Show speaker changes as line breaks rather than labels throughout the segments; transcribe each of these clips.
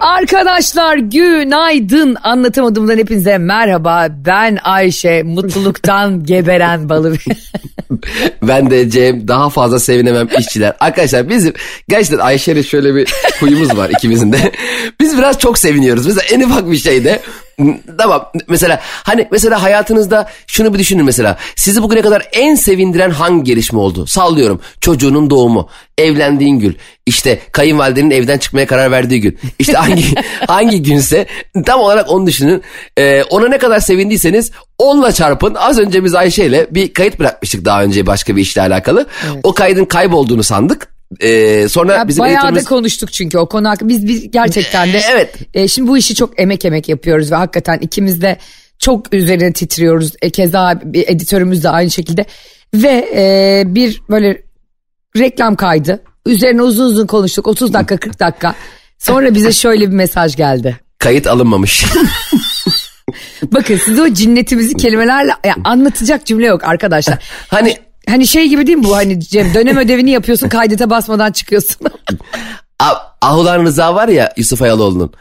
Arkadaşlar günaydın anlatamadığımdan hepinize merhaba ben Ayşe mutluluktan geberen balı
ben de Cem daha fazla sevinemem işçiler. Arkadaşlar bizim gerçekten Ayşe'yle şöyle bir huyumuz var ikimizin de. Biz biraz çok seviniyoruz. Mesela en ufak bir şeyde Tamam mesela hani mesela hayatınızda şunu bir düşünün mesela sizi bugüne kadar en sevindiren hangi gelişme oldu? Sallıyorum çocuğunun doğumu, evlendiğin gün, işte kayınvalidenin evden çıkmaya karar verdiği gün. İşte hangi hangi günse tam olarak onu düşünün. Ee, ona ne kadar sevindiyseniz onunla çarpın. Az önce biz Ayşe ile bir kayıt bırakmıştık daha önce başka bir işle alakalı. Evet. O kaydın kaybolduğunu sandık. Ee, sonra
ya
bizim
bayağı editörümüz... da konuştuk çünkü o konu hakkında. Biz, biz gerçekten de
evet.
E, şimdi bu işi çok emek emek yapıyoruz ve hakikaten ikimiz de çok üzerine titriyoruz. E, keza editörümüz de aynı şekilde. Ve e, bir böyle reklam kaydı. Üzerine uzun uzun konuştuk 30 dakika 40 dakika. Sonra bize şöyle bir mesaj geldi.
Kayıt alınmamış.
Bakın size o cinnetimizi kelimelerle ya anlatacak cümle yok arkadaşlar.
Hani
Hani şey gibi değil mi bu hani Cem dönem ödevini yapıyorsun kaydete basmadan çıkıyorsun.
Ahulan Rıza var ya Yusuf Ayaloğlu'nun.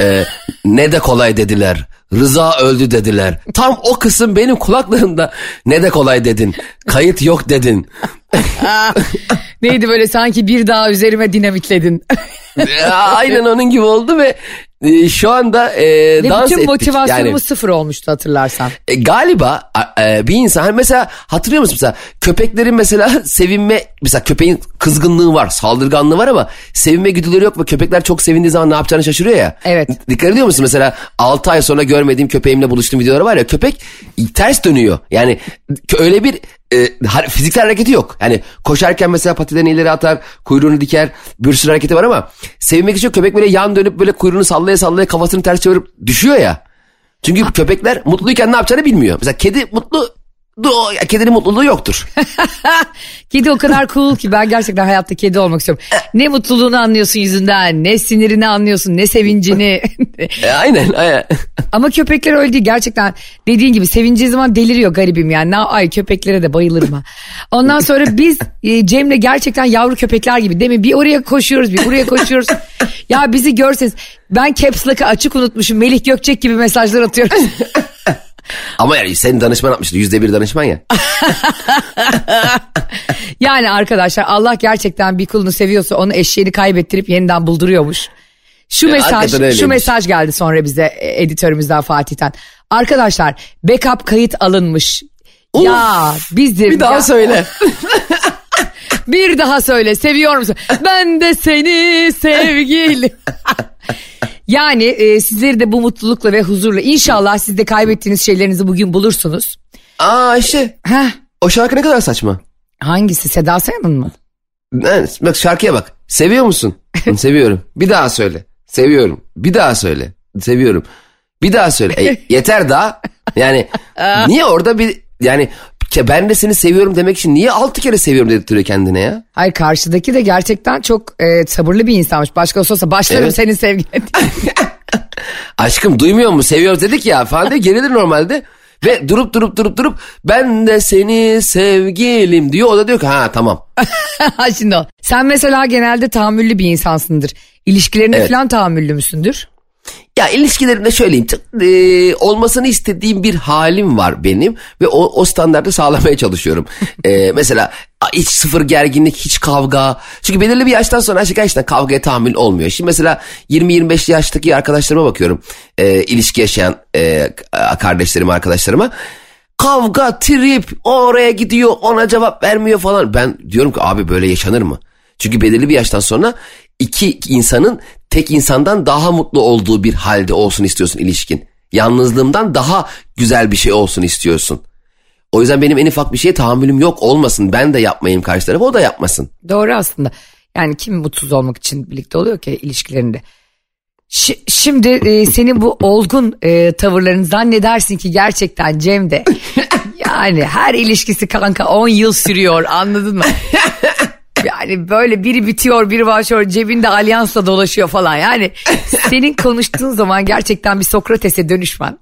ee, ne de kolay dediler. Rıza öldü dediler. Tam o kısım benim kulaklarımda ne de kolay dedin. Kayıt yok dedin.
Neydi böyle sanki bir daha üzerime dinamitledin.
Aynen onun gibi oldu ve e, şu anda e, Ve dans
bütün
ettik.
motivasyonumuz yani, sıfır olmuştu hatırlarsan.
E, galiba e, bir insan hani mesela hatırlıyor musun mesela köpeklerin mesela sevinme mesela köpeğin kızgınlığı var saldırganlığı var ama sevinme güdüleri yok ve köpekler çok sevindiği zaman ne yapacağını şaşırıyor ya.
Evet.
Dikkat ediyor musun mesela 6 ay sonra görmediğim köpeğimle buluştuğum videoları var ya köpek ters dönüyor. Yani öyle bir e, fiziksel hareketi yok. Yani koşarken mesela patilerini ileri atar, kuyruğunu diker, bir sürü hareketi var ama sevinmek için köpek böyle yan dönüp böyle kuyruğunu sallaya sallaya kafasını ters çevirip düşüyor ya. Çünkü köpekler mutluyken ne yapacağını bilmiyor. Mesela kedi mutlu kedinin mutluluğu yoktur.
kedi o kadar cool ki ben gerçekten hayatta kedi olmak istiyorum. Ne mutluluğunu anlıyorsun yüzünden, ne sinirini anlıyorsun, ne sevincini.
e, aynen, aynen.
Ama köpekler öyle değil gerçekten. Dediğin gibi sevinci zaman deliriyor garibim yani. Ay köpeklere de bayılırım ha. Ondan sonra biz e, Cem'le gerçekten yavru köpekler gibi değil mi? Bir oraya koşuyoruz, bir buraya koşuyoruz. ya bizi görseniz ben caps lock'ı açık unutmuşum. Melih Gökçek gibi mesajlar atıyorum.
Ama yani senin danışman yapmıştı. Yüzde bir danışman ya.
yani arkadaşlar Allah gerçekten bir kulunu seviyorsa onu eşeğini kaybettirip yeniden bulduruyormuş. Şu mesaj şu mesaj geldi sonra bize e, editörümüzden Fatih'ten. Arkadaşlar backup kayıt alınmış. Uf, ya bizdir.
Bir daha
ya.
söyle.
bir daha söyle seviyor musun? Ben de seni sevgilim. Yani e, sizleri de bu mutlulukla ve huzurla inşallah siz de kaybettiğiniz şeylerinizi bugün bulursunuz.
Aa Ayşe.
Heh.
O şarkı ne kadar saçma.
Hangisi? Seda Sayan'ın mı?
Evet, bak şarkıya bak. Seviyor musun? Seviyorum. Bir daha söyle. Seviyorum. Bir daha söyle. Seviyorum. Bir daha söyle. E, yeter daha. Yani niye orada bir yani ben de seni seviyorum demek için niye altı kere seviyorum dedirtiyor kendine ya?
Hayır karşıdaki de gerçekten çok e, sabırlı bir insanmış. Başka olsa başlarım evet. senin sevgine
Aşkım duymuyor mu seviyoruz dedik ya falan diye gerilir normalde. Ve durup durup durup durup ben de seni sevgilim diyor. O da diyor ki ha tamam.
Şimdi o. Sen mesela genelde tahammüllü bir insansındır. İlişkilerinde evet. falan tahammüllü müsündür?
Ya ilişkilerimde şöyleyeyim e, olmasını istediğim bir halim var benim ve o, o standartı sağlamaya çalışıyorum. e, mesela hiç sıfır gerginlik, hiç kavga. Çünkü belirli bir yaştan sonra gerçekten kavgaya tahammül olmuyor. Şimdi mesela 20-25 yaştaki arkadaşlarıma bakıyorum. E, ilişki yaşayan e, kardeşlerime, arkadaşlarıma. Kavga, trip, oraya gidiyor, ona cevap vermiyor falan. Ben diyorum ki abi böyle yaşanır mı? Çünkü belirli bir yaştan sonra iki insanın tek insandan daha mutlu olduğu bir halde olsun istiyorsun ilişkin. Yalnızlığımdan daha güzel bir şey olsun istiyorsun. O yüzden benim en ufak bir şeye tahammülüm yok olmasın. Ben de yapmayayım karşı tarafı o da yapmasın.
Doğru aslında. Yani kim mutsuz olmak için birlikte oluyor ki ilişkilerinde? Ş- şimdi e, senin bu olgun e, tavırlarını zannedersin ki gerçekten Cem de yani her ilişkisi kanka 10 yıl sürüyor anladın mı? Yani böyle biri bitiyor biri başlıyor cebinde alyansla dolaşıyor falan. Yani senin konuştuğun zaman gerçekten bir Sokrates'e dönüşmen.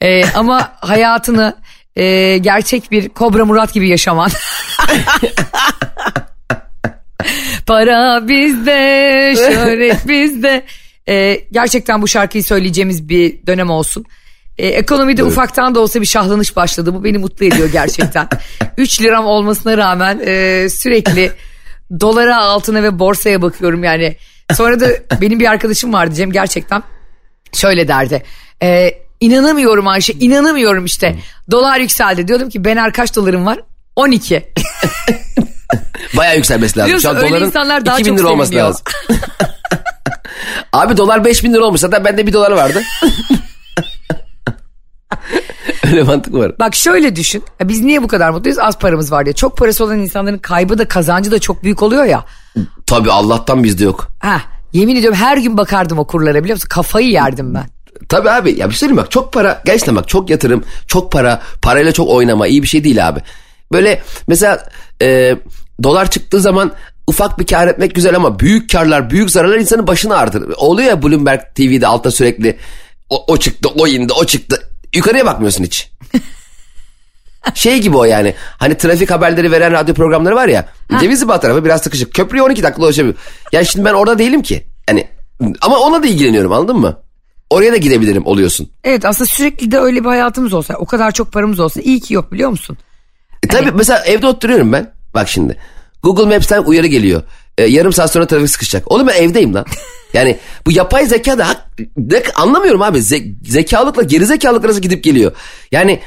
Ee, ama hayatını e, gerçek bir Kobra Murat gibi yaşaman. Para bizde, şöhret bizde. Ee, gerçekten bu şarkıyı söyleyeceğimiz bir dönem olsun. Ee, ekonomide
Evet.
ufaktan da olsa bir şahlanış başladı. Bu beni mutlu ediyor gerçekten. 3 liram olmasına rağmen e, sürekli dolara, altına ve borsaya bakıyorum yani. Sonra da benim bir arkadaşım vardı Cem gerçekten şöyle derdi. E, inanamıyorum Ayşe inanamıyorum işte. Dolar yükseldi. Diyordum ki ben kaç dolarım var? 12.
Bayağı yükselmesi lazım. Şu
Biliyorsun,
an
öyle
doların
insanlar daha
2000
çok
lira olması
seviniyor.
lazım. Abi dolar 5000 lira olmuş. Zaten bende bir dolar vardı. Öyle mantık var.
Bak şöyle düşün. Ya Biz niye bu kadar mutluyuz? Az paramız var diye. Çok parası olan insanların kaybı da kazancı da çok büyük oluyor ya.
Tabii Allah'tan bizde yok.
Ha, yemin ediyorum her gün bakardım o kurlara biliyor musun? Kafayı yerdim ben.
Tabii abi ya bir şey bak çok para gerçekten bak çok yatırım çok para parayla çok oynama iyi bir şey değil abi. Böyle mesela e, dolar çıktığı zaman ufak bir kar etmek güzel ama büyük karlar büyük zararlar insanın başını ağrıtır. Oluyor ya Bloomberg TV'de altta sürekli o, o çıktı o indi o çıktı yukarıya bakmıyorsun hiç. şey gibi o yani hani trafik haberleri veren radyo programları var ya Cevizli Bağ tarafı biraz sıkışık köprüye 12 dakika ulaşabiliyor. Yani şimdi ben orada değilim ki hani ama ona da ilgileniyorum anladın mı? Oraya da gidebilirim oluyorsun.
Evet aslında sürekli de öyle bir hayatımız olsa o kadar çok paramız olsa iyi ki yok biliyor musun?
E, tabii mesela evde oturuyorum ben. Bak şimdi. Google Maps'ten uyarı geliyor. E, yarım saat sonra trafik sıkışacak. Oğlum ben evdeyim lan. Yani bu yapay zeka da hak- ne, anlamıyorum abi. Ze, zekalıkla gerizekalık arası gidip geliyor. Yani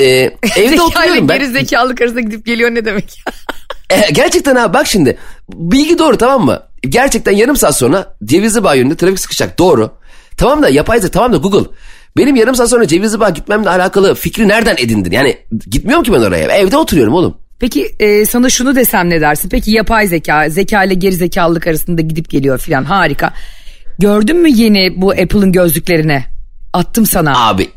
e, evde oturuyorum ben.
geri zekalık arasında gidip geliyor ne demek ya?
E, gerçekten abi bak şimdi. Bilgi doğru tamam mı? Gerçekten yarım saat sonra Cevizli Bağ yönünde trafik sıkışacak. Doğru. Tamam da yapay zeka tamam da Google. Benim yarım saat sonra Cevizli Bağ gitmemle alakalı fikri nereden edindin? Yani gitmiyorum ki ben oraya. Evde oturuyorum oğlum.
Peki e, sana şunu desem ne dersin? Peki yapay zeka, zeka ile geri zekalılık arasında gidip geliyor filan harika. Gördün mü yeni bu Apple'ın gözlüklerini? Attım sana.
Abi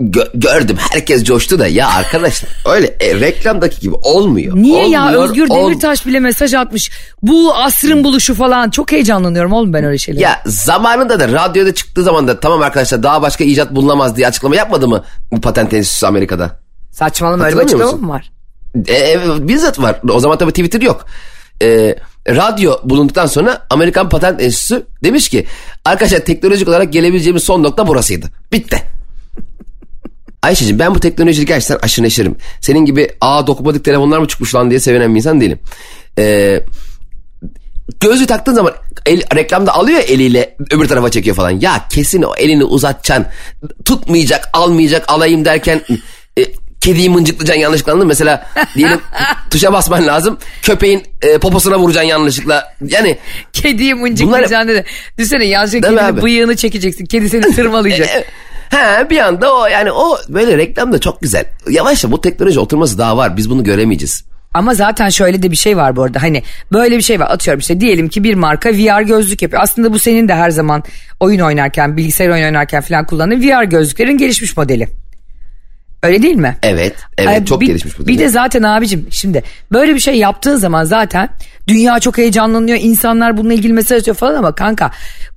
gö- gördüm herkes coştu da ya arkadaşlar öyle e, reklamdaki gibi olmuyor.
Niye ya
Olmuyor,
Özgür
ol-
Demirtaş bile mesaj atmış. Bu asrın buluşu falan. Çok heyecanlanıyorum oğlum ben öyle şeylere.
Ya zamanında da radyoda çıktığı zaman da tamam arkadaşlar daha başka icat bulunamaz diye açıklama yapmadı mı bu patent enstitüsü Amerika'da?
Saçmalama öyle bir açıklama mı var?
E, e, bizzat var. O zaman tabii Twitter yok. E, radyo bulunduktan sonra Amerikan Patent Enstitüsü demiş ki arkadaşlar teknolojik olarak gelebileceğimiz son nokta burasıydı. Bitti. Ayşe'cim ben bu teknolojiyi gerçekten aşırı neşirim. Senin gibi aa dokunmatik telefonlar mı çıkmış lan diye sevinen bir insan değilim. Ee, gözlüğü taktığın zaman el, reklamda alıyor eliyle öbür tarafa çekiyor falan. Ya kesin o elini uzatacaksın. Tutmayacak almayacak alayım derken e, kediyi mıncıklayacaksın yanlışlıkla anladın? Mesela diyelim tuşa basman lazım. Köpeğin e, poposuna vuracaksın yanlışlıkla. Yani
Kediyi mıncıklayacaksın dedi. Düşünsene yanlışlıkla kedinin
abi?
bıyığını çekeceksin. Kedi seni tırmalayacak.
e, Ha bir anda o yani o böyle reklam da çok güzel. Yavaş bu teknoloji oturması daha var. Biz bunu göremeyeceğiz.
Ama zaten şöyle de bir şey var bu arada hani böyle bir şey var atıyorum işte diyelim ki bir marka VR gözlük yapıyor. Aslında bu senin de her zaman oyun oynarken bilgisayar oyun oynarken falan kullandığın VR gözlüklerin gelişmiş modeli. Öyle değil mi?
Evet, evet
Ay,
çok
bir,
gelişmiş bu.
Bir de zaten abicim şimdi böyle bir şey yaptığın zaman zaten dünya çok heyecanlanıyor. insanlar bununla ilgili mesaj atıyor falan ama kanka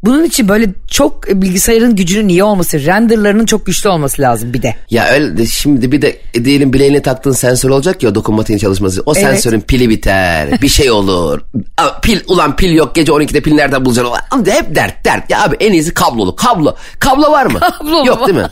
bunun için böyle çok bilgisayarın gücünün iyi olması, renderlarının çok güçlü olması lazım bir de.
Ya öyle de şimdi bir de diyelim bileğine taktığın sensör olacak ya dokunmatiğin çalışması. O
Evet.
sensörün pili biter. Bir şey olur. Pil ulan pil yok gece 12'de pil nereden bulacaksın? Hep dert dert. Ya abi en iyisi kablolu. Kablo. Kablo var mı?
Kablo mu?
yok değil mi?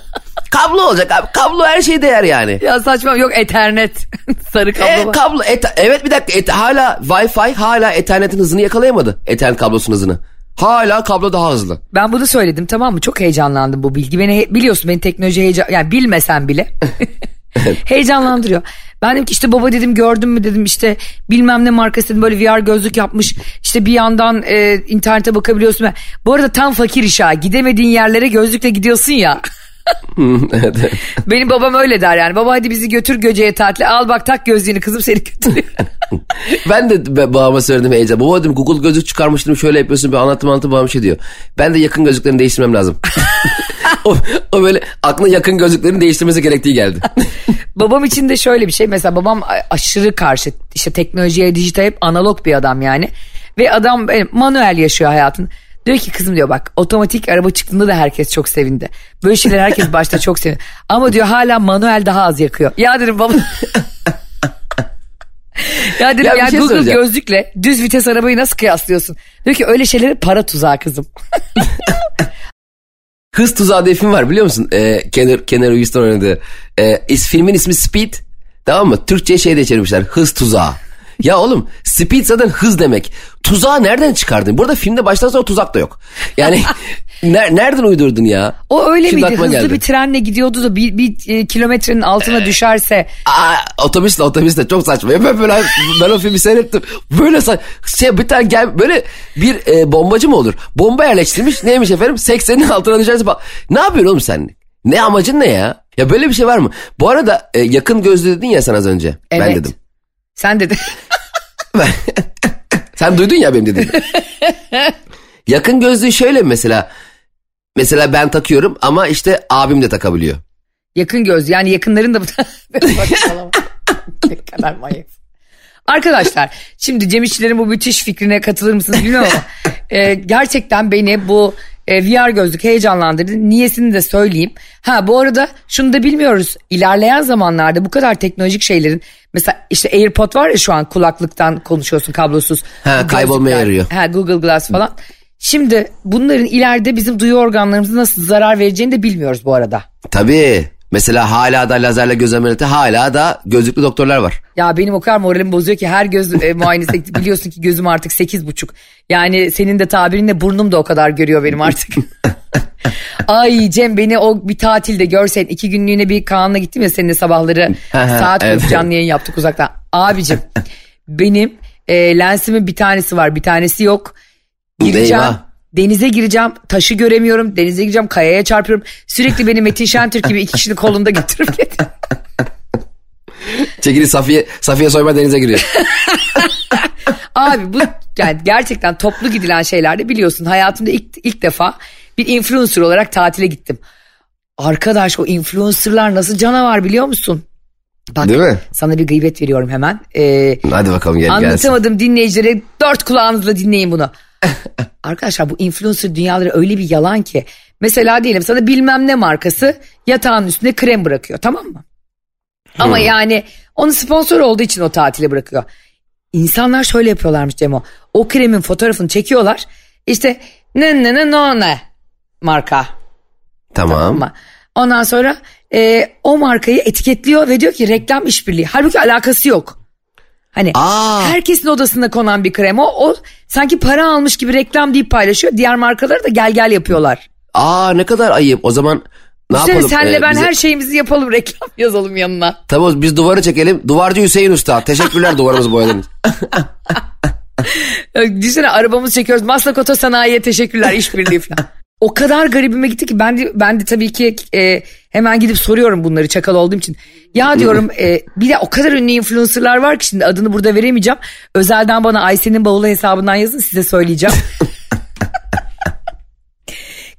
Kablo olacak abi. Kablo her şey değer yani.
Ya saçma yok ethernet sarı kablo
E,
var.
kablo et- evet bir dakika et- hala Wi-Fi hala Ethernet'in hızını yakalayamadı. Ethernet kablosunun hızını. Hala kablo daha hızlı.
Ben bunu söyledim tamam mı? Çok heyecanlandım bu bilgi. Beni biliyorsun beni teknoloji heyecan yani bilmesen bile heyecanlandırıyor. Ben dedim ki işte baba dedim gördün mü dedim işte bilmem ne markası dedim böyle VR gözlük yapmış. İşte bir yandan e, internete bakabiliyorsun. Bu arada tam fakir iş ha. Gidemediğin yerlere gözlükle gidiyorsun ya.
Evet, evet.
Benim babam öyle der yani. Baba hadi bizi götür Göce'ye tatile. Al bak tak gözlüğünü kızım seni götürüyor.
ben de babama söyledim heyecan. Baba dedim Google gözlük çıkarmıştım şöyle yapıyorsun bir anlatım anlatım babam şey diyor. Ben de yakın gözlüklerini değiştirmem lazım. o, o böyle aklına yakın gözlüklerini değiştirmesi gerektiği geldi.
babam için de şöyle bir şey mesela babam aşırı karşı işte teknolojiye dijital hep analog bir adam yani. Ve adam benim, manuel yaşıyor hayatını. Diyor ki kızım diyor bak otomatik araba çıktığında da herkes çok sevindi. Böyle şeyler herkes başta çok sevindi. Ama diyor hala manuel daha az yakıyor. Ya dedim baba. ya dedim ya, ya şey Google gözlükle düz vites arabayı nasıl kıyaslıyorsun? Diyor ki öyle şeyleri para tuzağı kızım.
Hız Tuzağı diye film var biliyor musun? Ee, Kenner, Kenner Houston oynadı. Ee, is, filmin ismi Speed. Tamam mı? Türkçe şey de çevirmişler. Hız Tuzağı. Ya oğlum speed zaten hız demek. Tuzağı nereden çıkardın? Burada filmde baştan sonra tuzak da yok. Yani ner, nereden uydurdun ya?
O öyle Şimdi miydi? Hızlı geldi. bir trenle gidiyordu da bir, bir e, kilometrenin altına ee, düşerse.
Aa, otobüsle otobüsle çok saçma. Ben, böyle, ben o filmi seyrettim. Böyle sa şey, bir tane gel böyle bir e, bombacı mı olur? Bomba yerleştirmiş. Neymiş efendim? 80'in altına düşerse bak. Ne yapıyorsun oğlum sen? Ne amacın ne ya? Ya böyle bir şey var mı? Bu arada e, yakın gözlü dedin ya sen az önce. Evet. Ben dedim.
Sen dedin.
Sen duydun ya benim dediğimi. Yakın gözlüğü şöyle mesela. Mesela ben takıyorum ama işte abim de takabiliyor.
Yakın göz yani yakınların da ne kadar manyak. Arkadaşlar şimdi Cem İşçilerin bu müthiş fikrine katılır mısınız bilmiyorum ama e, gerçekten beni bu e, VR gözlük heyecanlandırdı. Niyesini de söyleyeyim. Ha bu arada şunu da bilmiyoruz. İlerleyen zamanlarda bu kadar teknolojik şeylerin mesela işte AirPod var ya şu an kulaklıktan konuşuyorsun kablosuz.
Ha kaybolmaya yarıyor.
Ha Google Glass falan. Şimdi bunların ileride bizim duyu organlarımıza nasıl zarar vereceğini de bilmiyoruz bu arada.
Tabii. Mesela hala da lazerle göz ameliyatı hala da gözlüklü doktorlar var.
Ya benim o kadar moralim bozuyor ki her göz e, muayenesi biliyorsun ki gözüm artık sekiz buçuk. Yani senin de tabirinle burnum da o kadar görüyor benim artık. Ay Cem beni o bir tatilde görsen iki günlüğüne bir Kaan'la gittim ya seninle sabahları saat evet. canlı yayın yaptık uzaktan. Abicim benim e, lensimin bir tanesi var bir tanesi yok. Gireceğim. Eyvah. Denize gireceğim taşı göremiyorum denize gireceğim kayaya çarpıyorum sürekli beni Metin Şentürk gibi iki kişinin kolunda götürüp getir.
Çekili Safiye, Safiye Soyma denize giriyor.
Abi bu yani gerçekten toplu gidilen şeylerde biliyorsun hayatımda ilk, ilk defa bir influencer olarak tatile gittim. Arkadaş o influencerlar nasıl canavar biliyor musun? Bak, Değil mi? Sana bir gıybet veriyorum hemen. Ee,
Hadi bakalım gel
Anlatamadım gelsin. dinleyicilere dört kulağınızla dinleyin bunu. Arkadaşlar bu influencer dünyaları öyle bir yalan ki. Mesela diyelim sana bilmem ne markası yatağın üstüne krem bırakıyor tamam mı? Ama hmm. yani onu sponsor olduğu için o tatile bırakıyor. İnsanlar şöyle yapıyorlarmış Cemo. O kremin fotoğrafını çekiyorlar. İşte ne ne ne no ne marka.
Tamam. tamam mı?
Ondan sonra e, o markayı etiketliyor ve diyor ki reklam işbirliği. Halbuki alakası yok. Hani Aa. herkesin odasında konan bir krem o, o sanki para almış gibi reklam deyip paylaşıyor. Diğer markaları da gel gel yapıyorlar.
Aa ne kadar ayıp. O zaman ne
işte yapalım? Senle ee, ben bize... her şeyimizi yapalım reklam yazalım yanına.
Tamam biz duvarı çekelim. Duvarcı Hüseyin Usta. Teşekkürler duvarımızı boyadınız.
Düşünsene arabamızı çekiyoruz. Maslak Oto Sanayi'ye teşekkürler işbirliği falan. O kadar garibime gitti ki ben de, ben de tabii ki e, hemen gidip soruyorum bunları çakal olduğum için. Ya diyorum e, bir de o kadar ünlü influencerlar var ki şimdi adını burada veremeyeceğim. Özelden bana Ayşe'nin bavulu hesabından yazın size söyleyeceğim.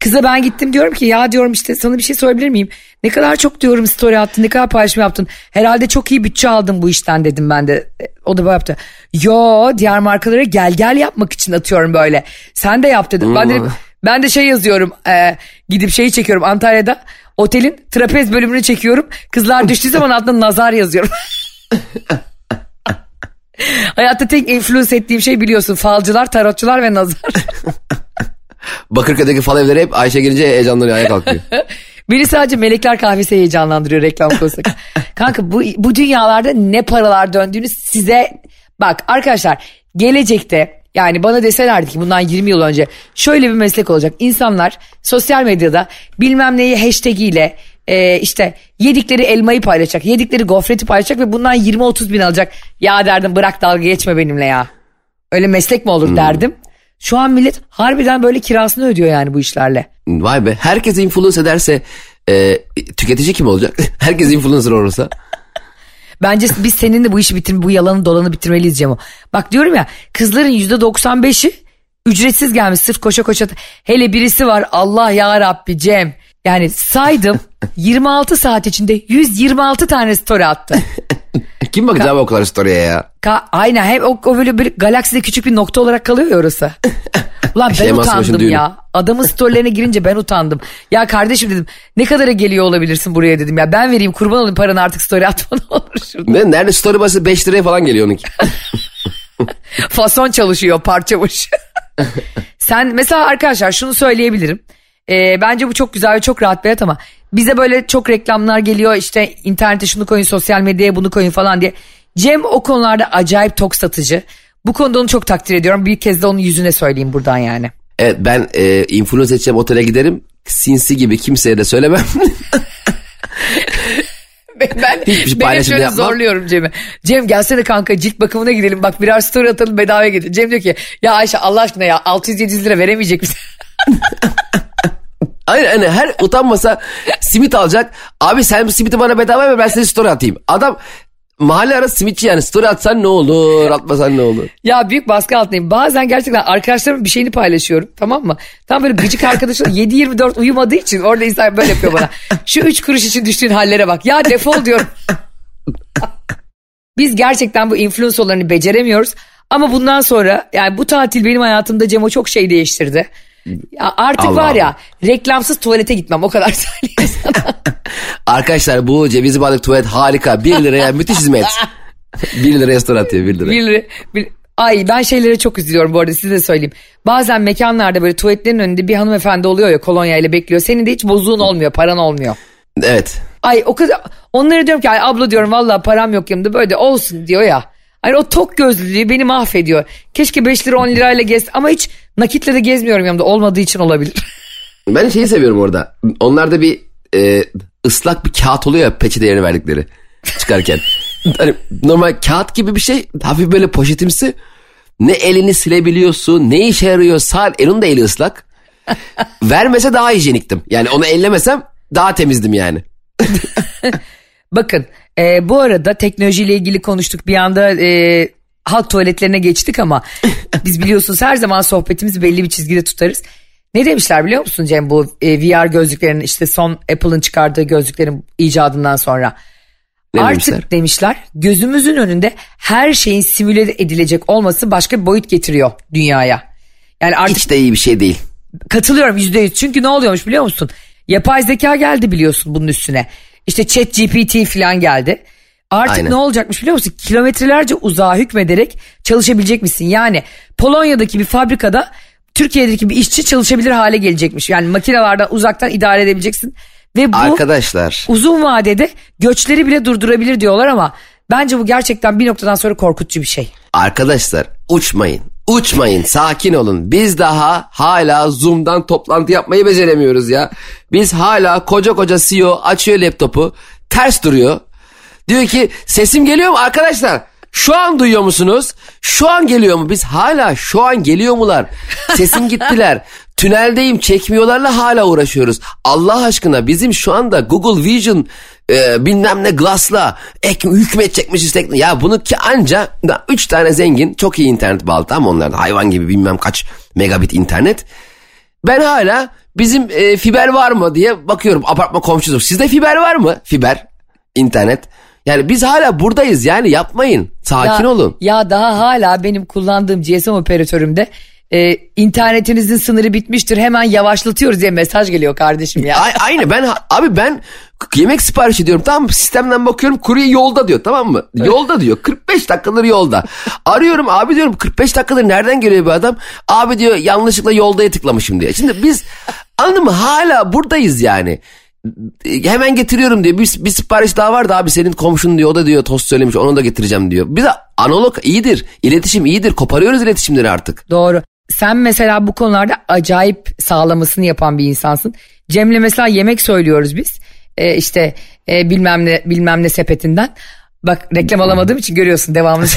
Kıza ben gittim diyorum ki ya diyorum işte sana bir şey sorabilir miyim? Ne kadar çok diyorum story attın ne kadar paylaşım yaptın. Herhalde çok iyi bütçe aldın bu işten dedim ben de. O da böyle yaptı. Yo diğer markalara gel gel yapmak için atıyorum böyle. Sen de yap dedim. Ben dedim ben de şey yazıyorum e, gidip şeyi çekiyorum Antalya'da otelin trapez bölümünü çekiyorum. Kızlar düştüğü zaman altında nazar yazıyorum. Hayatta tek influence ettiğim şey biliyorsun falcılar, tarotçular ve nazar.
Bakırköy'deki fal evleri hep Ayşe gelince heyecanlanıyor ayağa kalkıyor.
Beni sadece melekler kahvesi heyecanlandırıyor reklam konusu. Kanka bu, bu dünyalarda ne paralar döndüğünü size bak arkadaşlar gelecekte yani bana deselerdi ki bundan 20 yıl önce şöyle bir meslek olacak. İnsanlar sosyal medyada bilmem neyi hashtag ile e, işte yedikleri elmayı paylaşacak, yedikleri gofreti paylaşacak ve bundan 20-30 bin alacak. Ya derdim bırak dalga geçme benimle ya. Öyle meslek mi olur hmm. derdim. Şu an millet harbiden böyle kirasını ödüyor yani bu işlerle.
Vay be herkes influence ederse e, tüketici kim olacak? herkes influencer olursa.
Bence biz seninle bu işi bitir, bu yalanı dolanı bitirmeliyiz Cemo. Bak diyorum ya kızların yüzde 95'i ücretsiz gelmiş sırf koşa koşa. Hele birisi var Allah ya Rabbi Cem. Yani saydım 26 saat içinde 126 tane story attı.
Kim bakacak abi o kadar story'e ya?
Ka aynen hep o, o böyle bir galakside küçük bir nokta olarak kalıyor ya orası. Ulan ben
Savaş'ın
utandım ya. Adamın storylerine girince ben utandım. Ya kardeşim dedim ne kadara geliyor olabilirsin buraya dedim ya. Ben vereyim kurban olayım paranı artık story atma ne olur şurada.
Ne, nerede story bası 5 liraya falan geliyor onunki.
Fason çalışıyor parça başı. Sen mesela arkadaşlar şunu söyleyebilirim. Ee, bence bu çok güzel ve çok rahat bir hayat ama bize böyle çok reklamlar geliyor işte internete şunu koyun sosyal medyaya bunu koyun falan diye. Cem o konularda acayip tok satıcı. Bu konuda onu çok takdir ediyorum. Bir kez de onun yüzüne söyleyeyim buradan yani.
Evet ben e, influence edeceğim otele giderim. Sinsi gibi kimseye de söylemem.
Ben,
Hiçbir şey
ben şöyle
yapmam.
zorluyorum Cem'i. Cem gelsene kanka cilt bakımına gidelim. Bak birer story atalım bedavaya getir. Cem diyor ki ya Ayşe Allah aşkına ya 600-700 lira veremeyecek misin?
Aynen hani her utanmasa simit alacak. Abi sen bu simiti bana bedava ver ben seni story atayım. Adam mahalle arası simitçi yani story atsan ne olur atmasan ne olur.
Ya büyük baskı altındayım. Bazen gerçekten arkadaşlarımın bir şeyini paylaşıyorum tamam mı? Tam böyle gıcık arkadaşım 7-24 uyumadığı için orada insan böyle yapıyor bana. Şu 3 kuruş için düştüğün hallere bak. Ya defol diyorum. Biz gerçekten bu influencerlarını beceremiyoruz. Ama bundan sonra yani bu tatil benim hayatımda Cemo çok şey değiştirdi. Artık
Allah
var ya
Allah.
reklamsız tuvalete gitmem o kadar söyleyeyim sana.
Arkadaşlar bu cevizli balık tuvalet harika. 1 liraya müthiş hizmet. 1 liraya story atıyor 1 lira.
Bir lira- bir- Ay ben şeylere çok üzülüyorum bu arada size de söyleyeyim. Bazen mekanlarda böyle tuvaletlerin önünde bir hanımefendi oluyor ya kolonya ile bekliyor. Senin de hiç bozuğun olmuyor paran olmuyor.
Evet.
Ay o kadar onlara diyorum ki ay abla diyorum vallahi param yok yanımda böyle de olsun diyor ya. Hani o tok gözlülüğü beni mahvediyor. Keşke 5 lira 10 lirayla gez ama hiç nakitle de gezmiyorum yanımda olmadığı için olabilir.
Ben şeyi seviyorum orada. Onlarda bir e, ıslak bir kağıt oluyor ya peçete yerine verdikleri çıkarken. hani normal kağıt gibi bir şey hafif böyle poşetimsi. Ne elini silebiliyorsun ne işe yarıyor sağ elin de eli ıslak. Vermese daha hijyeniktim. Yani onu ellemesem daha temizdim yani.
Bakın e, bu arada teknolojiyle ilgili konuştuk bir anda e, halk tuvaletlerine geçtik ama biz biliyorsunuz her zaman sohbetimizi belli bir çizgide tutarız. Ne demişler biliyor musun Cem bu e, VR gözlüklerin işte son Apple'ın çıkardığı gözlüklerin icadından sonra.
Ne
Artık
demişler?
demişler gözümüzün önünde her şeyin simüle edilecek olması başka bir boyut getiriyor dünyaya. Yani artık
Hiç de iyi bir şey değil.
Katılıyorum yüzde yüz. Çünkü ne oluyormuş biliyor musun? Yapay zeka geldi biliyorsun bunun üstüne. İşte chat GPT falan geldi. Artık
Aynen.
ne olacakmış biliyor musun? Kilometrelerce uzağa hükmederek çalışabilecek misin? Yani Polonya'daki bir fabrikada Türkiye'deki bir işçi çalışabilir hale gelecekmiş. Yani makinelerden uzaktan idare edebileceksin. Ve bu
Arkadaşlar
uzun vadede göçleri bile durdurabilir diyorlar ama bence bu gerçekten bir noktadan sonra korkutucu bir şey.
Arkadaşlar uçmayın. Uçmayın sakin olun. Biz daha hala Zoom'dan toplantı yapmayı beceremiyoruz ya. Biz hala koca koca CEO açıyor laptopu ters duruyor. Diyor ki sesim geliyor mu arkadaşlar? Şu an duyuyor musunuz? Şu an geliyor mu? Biz hala şu an geliyor mular? Sesim gittiler. Tüneldeyim çekmiyorlarla hala uğraşıyoruz. Allah aşkına bizim şu anda Google Vision e, bilmem ne Glass'la ek, hükmetecekmişiz. tekno- Ya bunu ki anca 3 tane zengin çok iyi internet bağlı tamam onlarda hayvan gibi bilmem kaç megabit internet. Ben hala bizim e, fiber var mı diye bakıyorum apartman komşusu. Sizde fiber var mı? Fiber, internet. Yani biz hala buradayız yani yapmayın. Sakin
Ya-
olun.
Ya daha hala benim kullandığım GSM operatörümde e, internetinizin sınırı bitmiştir hemen yavaşlatıyoruz diye mesaj geliyor kardeşim ya.
A- aynı ben abi ben yemek sipariş ediyorum tamam mı? Sistemden bakıyorum kurye yolda diyor tamam mı? Yolda diyor 45 dakikadır yolda. Arıyorum abi diyorum 45 dakikadır nereden geliyor bu adam? Abi diyor yanlışlıkla yoldaya tıklamışım diyor. Şimdi biz anladın mı hala buradayız yani. Hemen getiriyorum diyor. Bir, bir sipariş daha vardı abi senin komşun diyor o da diyor tost söylemiş onu da getireceğim diyor. Biz analog iyidir. iletişim iyidir. Koparıyoruz iletişimleri artık.
Doğru. Sen mesela bu konularda acayip sağlamasını yapan bir insansın. Cem'le mesela yemek söylüyoruz biz. E, işte e, bilmem ne bilmem ne sepetinden. Bak reklam alamadığım için görüyorsun devamlı.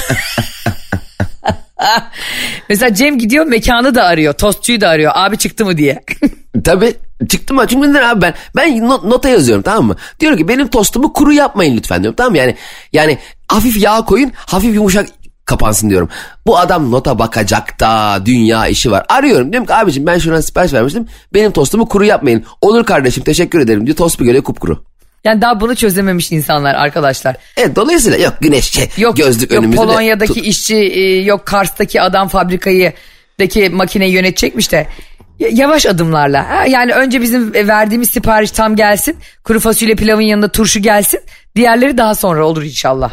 mesela Cem gidiyor mekanı da arıyor. Tostçuyu da arıyor. Abi çıktı mı diye.
Tabii çıktım ben çünkü neden abi ben ben not, nota yazıyorum tamam mı? Diyorum ki benim tostumu kuru yapmayın lütfen diyorum tamam mı? Yani yani hafif yağ koyun hafif yumuşak kapansın diyorum. Bu adam nota bakacak da dünya işi var. Arıyorum diyorum ki abicim ben şuna sipariş vermiştim. Benim tostumu kuru yapmayın. Olur kardeşim teşekkür ederim diyor. Tost bir geliyor kupkuru.
Yani daha bunu çözememiş insanlar arkadaşlar.
Evet dolayısıyla yok güneş şey,
Yok,
gözlük
yok
önümüzde. de
Polonya'daki
tut-
işçi e, yok Kars'taki adam fabrikayı daki makineyi yönetecekmiş de yavaş adımlarla. Ha, Yani önce bizim verdiğimiz sipariş tam gelsin. Kuru fasulye pilavın yanında turşu gelsin. Diğerleri daha sonra olur inşallah.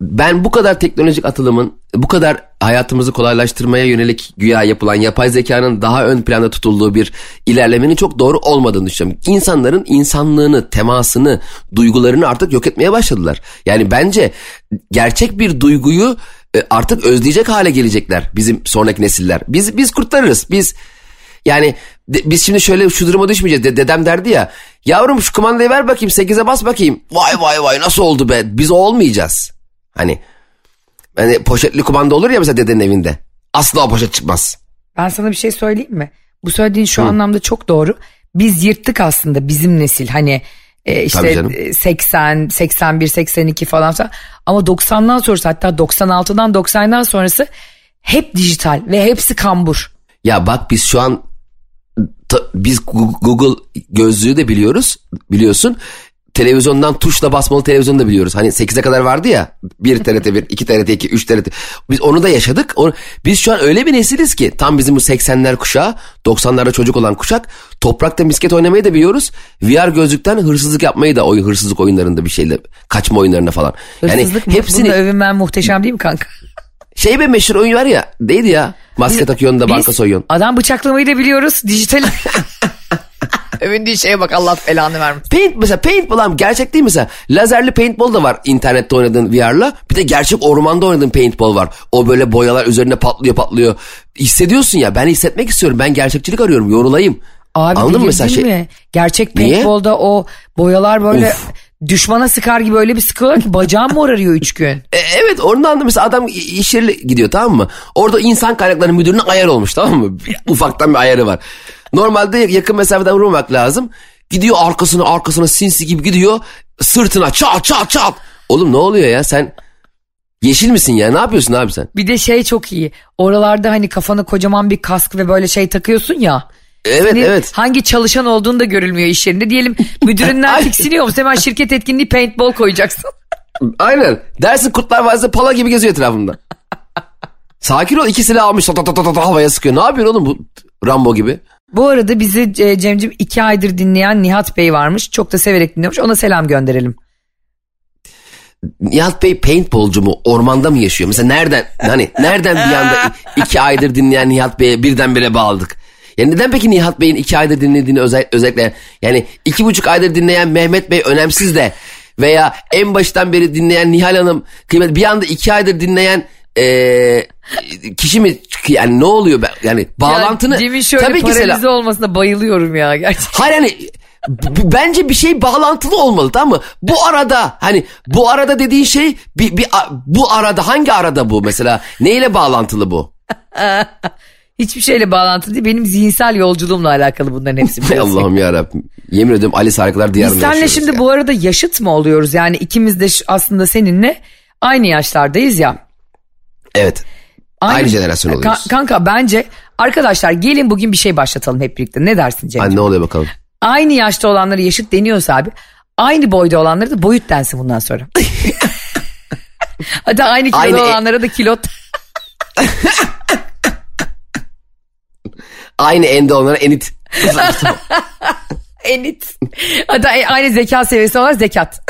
Ben bu kadar teknolojik atılımın bu kadar hayatımızı kolaylaştırmaya yönelik güya yapılan yapay zekanın daha ön planda tutulduğu bir ilerlemenin çok doğru olmadığını düşünüyorum. İnsanların insanlığını, temasını, duygularını artık yok etmeye başladılar. Yani bence gerçek bir duyguyu e, artık özleyecek hale gelecekler bizim sonraki nesiller. Biz biz kurtarırız. Biz yani de- biz şimdi şöyle şu duruma düşmeyeceğiz. De- dedem derdi ya. Yavrum şu kumandayı ver bakayım 8'e bas bakayım. Vay vay vay nasıl oldu be? Biz olmayacağız. Hani hani poşetli kumanda olur ya mesela dedenin evinde. Asla o poşet çıkmaz.
Ben sana bir şey söyleyeyim mi? Bu söylediğin şu anlamda çok doğru. Biz yırttık aslında bizim nesil hani e, işte
canım.
e, 80, 81, 82 falan. Ama 90'dan sonrası hatta 96'dan 90'dan sonrası hep dijital ve hepsi kambur.
Ya bak biz şu an ta- biz Google gözlüğü de biliyoruz biliyorsun. Televizyondan tuşla basmalı televizyonu da biliyoruz. Hani 8'e kadar vardı ya. 1 TRT 1, 2 TRT 2, 3 TRT. Biz onu da yaşadık. Onu- biz şu an öyle bir nesiliz ki tam bizim bu 80'ler kuşağı, 90'larda çocuk olan kuşak. Toprakta misket oynamayı da biliyoruz. VR gözlükten hırsızlık yapmayı da oyun hırsızlık oyunlarında bir şeyle kaçma oyunlarında falan.
Hırsızlık
yani
mı?
hepsini
övünmen muhteşem değil mi kanka?
şey be meşhur oyun var ya. Neydi ya? Maske takıyorsun da banka soyuyorsun.
Adam bıçaklamayı da biliyoruz. Dijital. Övündüğü şeye bak Allah belanı vermiş.
Paint mesela paintball abi gerçek değil mesela. Lazerli paintball da var internette oynadığın VR'la. Bir de gerçek ormanda oynadığın paintball var. O böyle boyalar üzerine patlıyor patlıyor. Hissediyorsun ya ben hissetmek istiyorum. Ben gerçekçilik arıyorum yorulayım.
Abi
Anladın mı mesela şey?
mi? Gerçek
Niye?
paintball'da o boyalar böyle
Of.
düşmana sıkar gibi öyle bir sıkıyorlar ki bacağım morarıyor üç gün.
E, evet oradan da mesela adam iş yerine gidiyor tamam mı? Orada insan kaynakları müdürüne ayar olmuş tamam mı? Ufaktan bir ayarı var. Normalde yakın mesafeden vurmamak lazım. Gidiyor arkasına arkasına sinsi gibi gidiyor. Sırtına çat çat çat. Oğlum ne oluyor ya sen yeşil misin ya ne yapıyorsun abi sen?
Bir de şey çok iyi. Oralarda hani kafana kocaman bir kask ve böyle şey takıyorsun ya.
Evet
Senin
evet.
Hangi çalışan olduğunu da görülmüyor iş yerinde. Diyelim müdüründen tiksiniyor musun? Hemen şirket etkinliği paintball koyacaksın.
Aynen. Dersin kurtlar vadisi pala gibi geziyor etrafımda. Sakin ol iki silah almış ta ta ta ta havaya sıkıyor. Ne yapıyorsun oğlum bu Rambo gibi?
Bu arada bizi e, Cemcim iki aydır dinleyen Nihat Bey varmış. Çok da severek dinliyormuş. Ona selam gönderelim.
Nihat Bey paintballcu mu? Ormanda mı yaşıyor? Mesela nereden hani nereden bir anda iki aydır dinleyen Nihat Bey'e birdenbire bağladık? Yani neden peki Nihat Bey'in iki aydır dinlediğini özel, özellikle yani iki buçuk aydır dinleyen Mehmet Bey önemsiz de veya en baştan beri dinleyen Nihal Hanım kıymet bir anda iki aydır dinleyen eee, kişi mi yani ne oluyor ben yani bağlantını
Ya, Cem'in şöyle
tabii ki selam.
olmasına bayılıyorum ya gerçekten.
Hayır hani b- bence bir şey bağlantılı olmalı tamam mı? Bu arada hani bu arada dediğin şey bir, bir bu arada hangi arada bu mesela neyle bağlantılı bu?
Hiçbir şeyle bağlantılı değil. Benim zihinsel yolculuğumla alakalı bunların hepsi.
Allah'ım ya Rabbim. Yemin ediyorum Alice Harikalar Diyarı'nda
Biz seninle
yaşıyoruz
şimdi
ya.
bu arada yaşıt mı oluyoruz? Yani ikimiz de aslında seninle aynı yaşlardayız ya.
Evet. Aynı jenerasyon oluyoruz.
Ka- kanka bence arkadaşlar gelin bugün bir şey başlatalım hep birlikte. Ne dersin Cem?
Ne oluyor bakalım.
Aynı yaşta olanları yaşıt deniyorsa abi aynı boyda olanları da boyut densin bundan sonra. Hatta aynı kiloda
Aynı e-
olanlara da kilot.
Aynı ende onlara enit.
Enit. Hatta e- aynı zeka seviyesi olan zekat.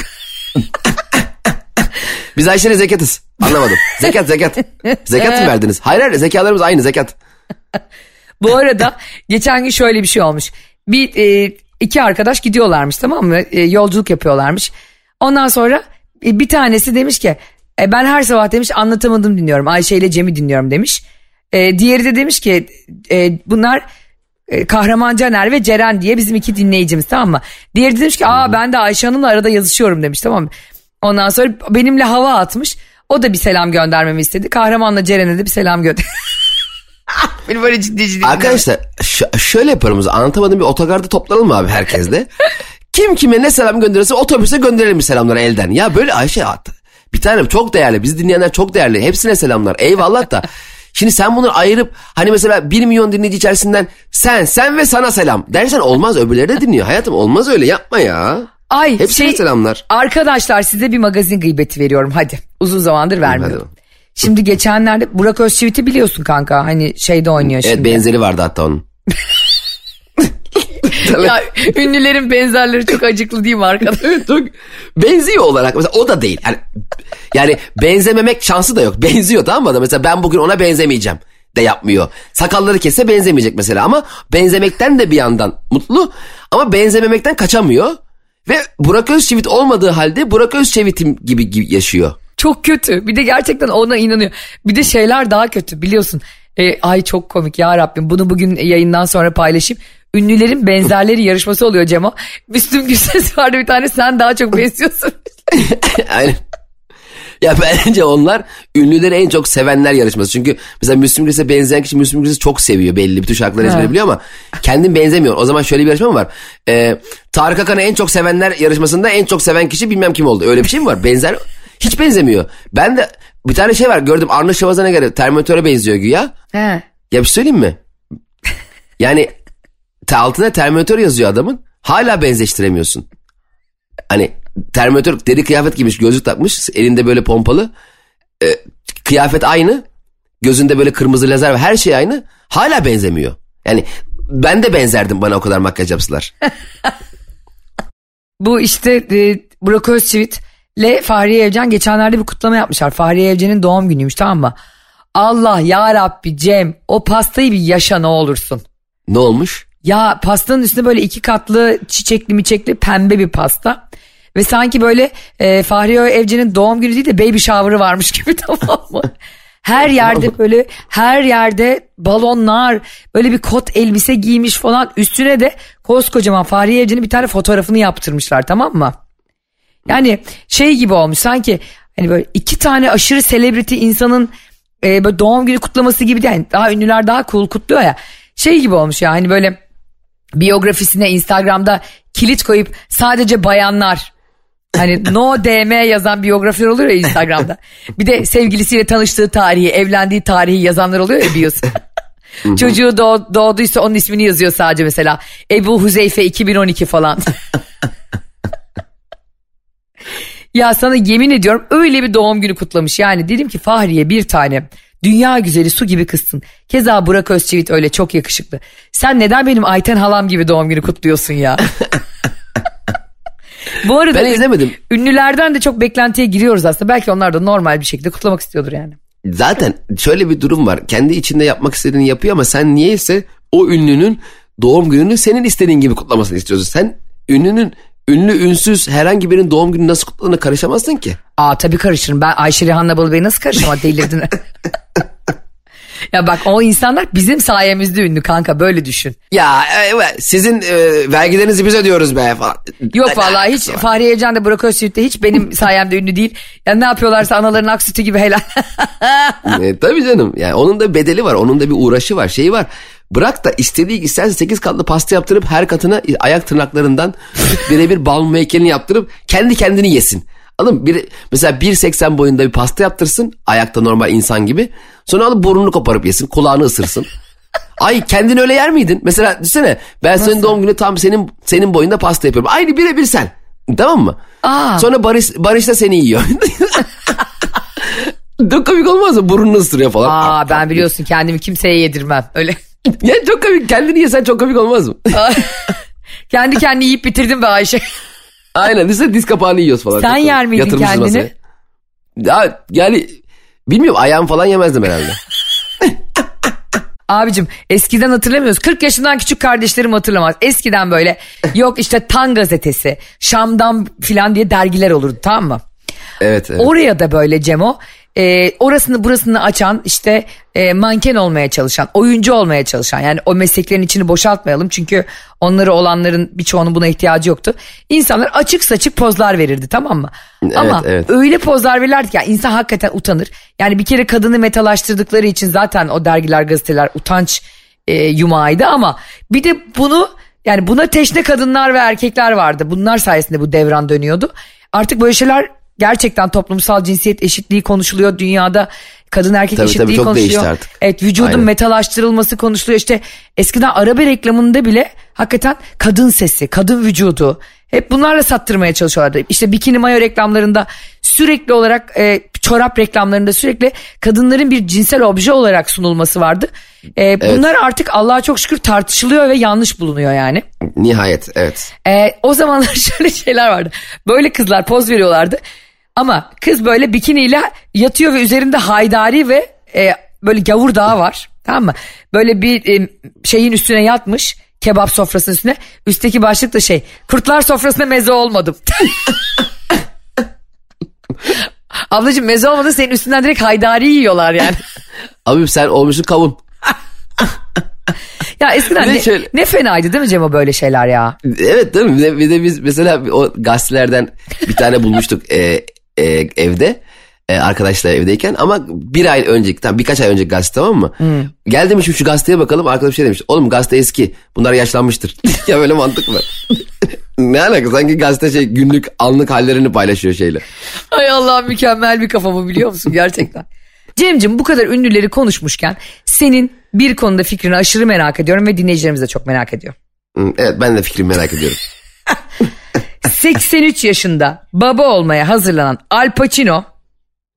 Biz Ayşe'yle zekatız. Anlamadım. Zekat zekat. Zekat mı verdiniz? Hayır hayır zekalarımız aynı zekat.
Bu arada geçen gün şöyle bir şey olmuş. Bir e, iki arkadaş gidiyorlarmış tamam mı? E, yolculuk yapıyorlarmış. Ondan sonra e, bir tanesi demiş ki e, ben her sabah demiş anlatamadım dinliyorum. Ayşe ile Cem'i dinliyorum demiş. E, diğeri de demiş ki e, bunlar e, Kahraman Caner ve Ceren diye bizim iki dinleyicimiz tamam mı? Diğeri de demiş ki aa ben de Ayşe Hanım'la arada yazışıyorum demiş tamam mı? Ondan sonra benimle hava atmış. O da bir selam göndermemi istedi. Kahramanla Ceren'e de bir selam gönder. Beni böyle ciddi ciddi.
Arkadaşlar ş- şöyle yaparım. Anlatamadığım bir otogarda toplanalım abi herkesle? Kim kime ne selam gönderirse otobüse gönderelim bir selamları elden. Ya böyle Ayşe at. Bir tanem çok değerli. Bizi dinleyenler çok değerli. Hepsine selamlar. Eyvallah da. Şimdi sen bunu ayırıp hani mesela 1 milyon dinleyici içerisinden sen sen ve sana selam dersen olmaz öbürleri de dinliyor. Hayatım olmaz öyle yapma ya.
Ay
Hepsine
şey,
selamlar.
Arkadaşlar size bir magazin gıybeti veriyorum hadi. Uzun zamandır vermiyorum. Şimdi geçenlerde Burak Özçivit'i biliyorsun kanka. Hani şeyde oynuyor
Evet
şimdi.
benzeri vardı hatta onun.
ya, ünlülerin benzerleri çok acıklı değil mi arkadaş?
Çok benziyor olarak mesela o da değil. Yani, yani benzememek şansı da yok. Benziyor tamam mı? adam? Mesela ben bugün ona benzemeyeceğim de yapmıyor. Sakalları kesse benzemeyecek mesela ama benzemekten de bir yandan mutlu ama benzememekten kaçamıyor. Ve Burak Özçivit olmadığı halde Burak Özçivit'im gibi, gibi yaşıyor.
Çok kötü. Bir de gerçekten ona inanıyor. Bir de şeyler daha kötü biliyorsun. E, ay çok komik ya Rabbim. Bunu bugün yayından sonra paylaşayım. Ünlülerin benzerleri yarışması oluyor Cemo. Müslüm Gürses vardı bir tane sen daha çok benziyorsun.
Aynen. Ya bence onlar ünlüleri en çok sevenler yarışması. Çünkü mesela Müslüm Gürses'e benzeyen kişi Müslüm Gürses'i çok seviyor belli. Bütün şarkıları ezbere biliyor ama kendin benzemiyor. O zaman şöyle bir yarışma mı var? Ee, Tarık Akan'ı en çok sevenler yarışmasında en çok seven kişi bilmem kim oldu. Öyle bir şey mi var? Benzer hiç benzemiyor. Ben de bir tane şey var gördüm Arnold Schwarzenegger'e Terminator'a benziyor güya.
He.
Ya bir şey söyleyeyim mi? Yani altına Terminator yazıyor adamın. Hala benzeştiremiyorsun. Hani Terminator deri kıyafet giymiş gözlük takmış elinde böyle pompalı. Ee, kıyafet aynı. Gözünde böyle kırmızı lazer ve her şey aynı. Hala benzemiyor. Yani ben de benzerdim bana o kadar makyaj yapsalar.
Bu işte e, Burak Özçivit ile Fahriye Evcen geçenlerde bir kutlama yapmışlar. Fahriye Evcen'in doğum günüymüş tamam mı? Allah ya Rabbi Cem o pastayı bir yaşa ne olursun.
ne olmuş?
Ya pastanın üstünde böyle iki katlı çiçekli miçekli pembe bir pasta. Ve sanki böyle e, Fahriye Evcen'in doğum günü değil de baby shower'ı varmış gibi tamam mı? Her yerde böyle her yerde balonlar böyle bir kot elbise giymiş falan üstüne de koskocaman Fahriye Evcen'in bir tane fotoğrafını yaptırmışlar tamam mı? Yani şey gibi olmuş sanki hani böyle iki tane aşırı selebriti insanın e, böyle doğum günü kutlaması gibi değil. Yani daha ünlüler daha cool kutluyor ya. Şey gibi olmuş ya hani böyle biyografisine Instagram'da kilit koyup sadece bayanlar hani no DM yazan biyografiler oluyor ya Instagram'da. Bir de sevgilisiyle tanıştığı tarihi, evlendiği tarihi yazanlar oluyor ya biyosu. Çocuğu doğ- doğduysa onun ismini yazıyor sadece mesela. Ebu Huzeyfe 2012 falan. ya sana yemin ediyorum öyle bir doğum günü kutlamış. Yani dedim ki Fahriye bir tane dünya güzeli su gibi kızsın. Keza Burak Özçivit öyle çok yakışıklı. Sen neden benim Ayten halam gibi doğum günü kutluyorsun ya? Bu arada
Ben izlemedim.
ünlülerden de çok beklentiye giriyoruz aslında. Belki onlar da normal bir şekilde kutlamak istiyordur yani.
Zaten şöyle bir durum var. Kendi içinde yapmak istediğini yapıyor ama sen niyeyse o ünlünün doğum gününü senin istediğin gibi kutlamasını istiyorsun. Sen ünlünün ünlü ünsüz herhangi birinin doğum günü nasıl kutladığına karışamazsın ki.
Aa tabii karışırım. Ben Ayşe Rihanna Balıbey'e nasıl karışamam delirdin. ya bak o insanlar bizim sayemizde ünlü kanka böyle düşün.
Ya evet, sizin e, vergilerinizi biz ödüyoruz be falan.
Yok vallahi hiç? Fahriye Evcen de Burak Özçivit de hiç benim sayemde ünlü değil. Ya ne yapıyorlarsa anaların ak sütü gibi helal.
E, tabii canım. Yani onun da bedeli var. Onun da bir uğraşı var. Şeyi var. Bırak da istediği isterse 8 katlı pasta yaptırıp her katına ayak tırnaklarından birebir balm heykelini yaptırıp kendi kendini yesin. Mı? Bir, mesela 1.80 boyunda bir pasta yaptırsın. Ayakta normal insan gibi. Sonra alıp burnunu koparıp yesin. Kulağını ısırsın. Ay kendin öyle yer miydin? Mesela düşünsene ben senin doğum günü tam senin senin boyunda pasta yapıyorum. Aynı birebir sen. Tamam mı?
Aa.
Sonra Barış, Barış da seni yiyor. Çok komik olmaz mı? Burnunu ısırıyor falan.
Aa ben biliyorsun kendimi kimseye yedirmem. Öyle.
Ya çok komik. Kendini yesen çok komik olmaz mı?
Kendi kendini yiyip bitirdim be Ayşe.
Aynen. Düşünsene diz kapağını yiyoruz falan.
Sen yer miydin
Yatırmışız
kendini?
masaya. Ya yani bilmiyorum ayağım falan yemezdim herhalde.
Abicim eskiden hatırlamıyoruz. 40 yaşından küçük kardeşlerim hatırlamaz. Eskiden böyle yok işte Tan gazetesi, Şam'dan filan diye dergiler olurdu tamam mı?
Evet. evet.
Oraya da böyle Cemo e, orasını burasını açan işte e, manken olmaya çalışan, oyuncu olmaya çalışan yani o mesleklerin içini boşaltmayalım çünkü onları olanların birçoğunun buna ihtiyacı yoktu. İnsanlar açık saçık pozlar verirdi tamam mı? Ama
evet.
öyle pozlar verirlerdi ki yani insan hakikaten utanır. Yani bir kere kadını metalaştırdıkları için zaten o dergiler gazeteler utanç e, yumağıydı ama bir de bunu yani buna teşne kadınlar ve erkekler vardı. Bunlar sayesinde bu devran dönüyordu. Artık böyle şeyler gerçekten toplumsal cinsiyet eşitliği konuşuluyor dünyada. Kadın erkek
Tabii,
eşitliği
tabii,
konuşuluyor.
artık.
Evet vücudun
Aynen.
metalaştırılması konuşuluyor. İşte eskiden araba reklamında bile hakikaten kadın sesi, kadın vücudu hep bunlarla sattırmaya çalışıyorlardı. İşte bikini mayo reklamlarında sürekli olarak e, çorap reklamlarında sürekli kadınların bir cinsel obje olarak sunulması vardı. E, bunlar artık Allah'a çok şükür tartışılıyor ve yanlış bulunuyor yani.
Nihayet evet.
Ee, o zamanlar şöyle şeyler vardı. Böyle kızlar poz veriyorlardı. Ama kız böyle bikiniyle yatıyor ve üzerinde haydari ve e, böyle gavur dağı var. Tamam mı? Böyle bir e, şeyin üstüne yatmış. Kebap sofrasının üstüne. Üstteki başlık da şey. Kurtlar sofrasına meze olmadım. Ablacığım meze olmadı senin üstünden direkt haydari yiyorlar yani.
Abi sen olmuşsun kavun.
Ya eskiden ne,
şöyle-
ne fenaydı değil mi Cem o böyle şeyler ya?
Evet değil mi? Bir de, bir de biz mesela o gazetelerden bir tane bulmuştuk e, e, evde. E, arkadaşlar evdeyken ama bir ay önceki tam birkaç ay önceki gazete tamam mı? Gel demişim şu gazeteye bakalım arkadaş şey demiş. Oğlum gazete eski bunlar yaşlanmıştır. ya böyle mantık mı? ne alaka sanki gazete şey günlük anlık hallerini paylaşıyor şeyle.
Ay Allah mükemmel bir kafa bu biliyor musun gerçekten. Cemcim bu kadar ünlüleri konuşmuşken senin bir konuda fikrini aşırı merak ediyorum ve dinleyicilerimiz de çok merak ediyor.
Evet ben de fikrimi merak ediyorum.
83 yaşında baba olmaya hazırlanan Al Pacino